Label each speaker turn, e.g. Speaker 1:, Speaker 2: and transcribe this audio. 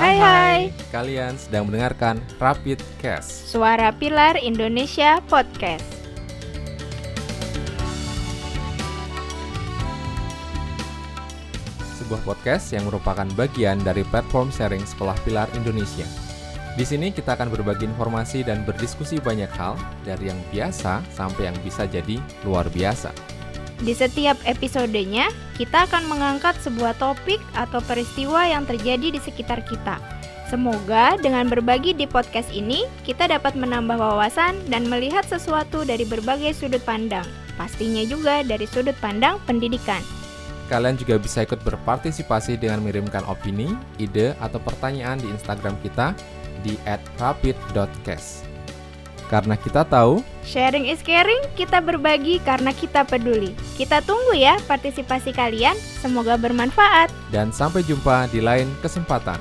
Speaker 1: Hai hai.
Speaker 2: Kalian sedang mendengarkan Rapid Cast.
Speaker 1: Suara Pilar Indonesia Podcast.
Speaker 2: Sebuah podcast yang merupakan bagian dari platform sharing Sekolah Pilar Indonesia. Di sini kita akan berbagi informasi dan berdiskusi banyak hal dari yang biasa sampai yang bisa jadi luar biasa.
Speaker 1: Di setiap episodenya, kita akan mengangkat sebuah topik atau peristiwa yang terjadi di sekitar kita. Semoga dengan berbagi di podcast ini, kita dapat menambah wawasan dan melihat sesuatu dari berbagai sudut pandang. Pastinya juga dari sudut pandang pendidikan.
Speaker 2: Kalian juga bisa ikut berpartisipasi dengan mengirimkan opini, ide, atau pertanyaan di Instagram kita di @rapid.cast. Karena kita tahu
Speaker 1: Sharing is caring, kita berbagi karena kita peduli. Kita tunggu ya partisipasi kalian, semoga bermanfaat.
Speaker 2: dan sampai jumpa di lain kesempatan.